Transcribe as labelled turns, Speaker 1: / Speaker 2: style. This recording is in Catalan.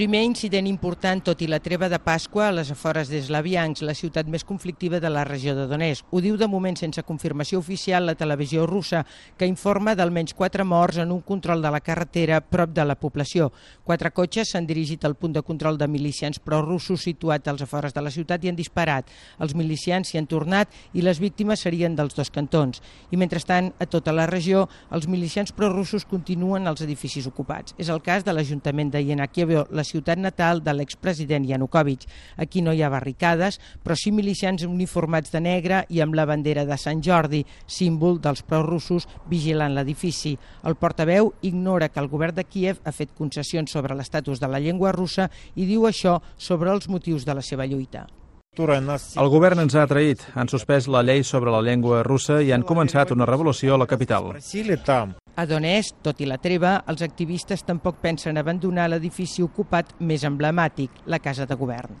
Speaker 1: Primer incident important, tot i la treva de Pasqua a les afores d'Eslaviansk, la ciutat més conflictiva de la regió de Donetsk. Ho diu de moment sense confirmació oficial la televisió russa, que informa d'almenys quatre morts en un control de la carretera prop de la població. Quatre cotxes s'han dirigit al punt de control de milicians prorussos situat als afores de la ciutat i han disparat. Els milicians s'hi han tornat i les víctimes serien dels dos cantons. I mentrestant, a tota la regió, els milicians prorussos continuen als edificis ocupats. És el cas de l'Ajuntament de Yenakievo, la ciutat natal de l'expresident Yanukovych. Aquí no hi ha barricades, però sí milicians uniformats de negre i amb la bandera de Sant Jordi, símbol dels prorussos vigilant l'edifici. El portaveu ignora que el govern de Kiev ha fet concessions sobre l'estatus de la llengua russa i diu això sobre els motius de la seva lluita.
Speaker 2: El govern ens ha traït, han suspès la llei sobre la llengua russa i han començat una revolució a la capital.
Speaker 1: A Donetsk, tot i la treva, els activistes tampoc pensen abandonar l'edifici ocupat més emblemàtic, la Casa de Govern.